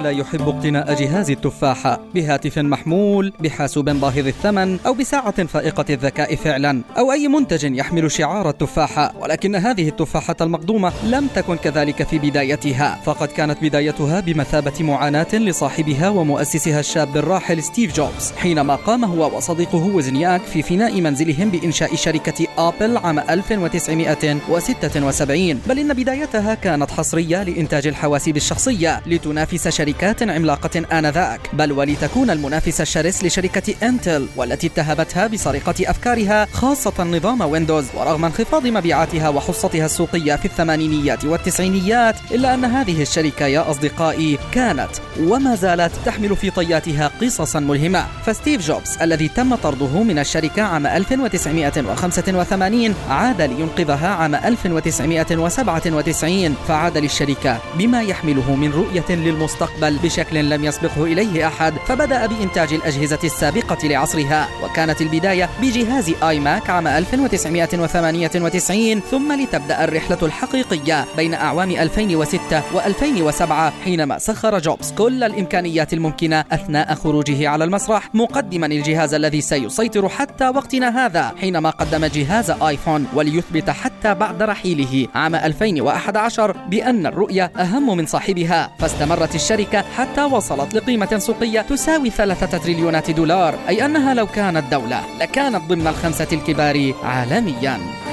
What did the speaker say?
لا يحب اقتناء جهاز التفاحة بهاتف محمول بحاسوب باهظ الثمن أو بساعة فائقة الذكاء فعلا أو أي منتج يحمل شعار التفاحة ولكن هذه التفاحة المقضومة لم تكن كذلك في بدايتها. فقد كانت بدايتها بمثابة معاناة لصاحبها ومؤسسها الشاب الراحل ستيف جوبز حينما قام هو وصديقه وزنياك في فناء منزلهم بإنشاء شركة آبل عام 1976 بل إن بدايتها كانت حصرية لإنتاج الحواسيب الشخصية لتنافس شركة شركات عملاقة آنذاك بل ولتكون المنافس الشرس لشركة إنتل والتي اتهمتها بسرقة أفكارها خاصة نظام ويندوز ورغم انخفاض مبيعاتها وحصتها السوقية في الثمانينيات والتسعينيات إلا أن هذه الشركة يا أصدقائي كانت وما زالت تحمل في طياتها قصصا ملهمة. فستيف جوبز الذي تم طرده من الشركة عام 1985 عاد لينقذها عام 1997 فعاد للشركة بما يحمله من رؤية للمستقبل. المستقبل بشكل لم يسبقه إليه أحد فبدأ بإنتاج الأجهزة السابقة لعصرها وكانت البداية بجهاز آي ماك عام 1998 ثم لتبدأ الرحلة الحقيقية بين أعوام 2006 و2007 حينما سخر جوبز كل الإمكانيات الممكنة أثناء خروجه على المسرح مقدما الجهاز الذي سيسيطر حتى وقتنا هذا حينما قدم جهاز آيفون وليثبت حتى بعد رحيله عام 2011 بأن الرؤية أهم من صاحبها فاستمرت الشركة حتى وصلت لقيمة سوقية تساوي ثلاثة تريليونات دولار أي أنها لو كانت دولة لكانت ضمن الخمسة الكبار عالمياً.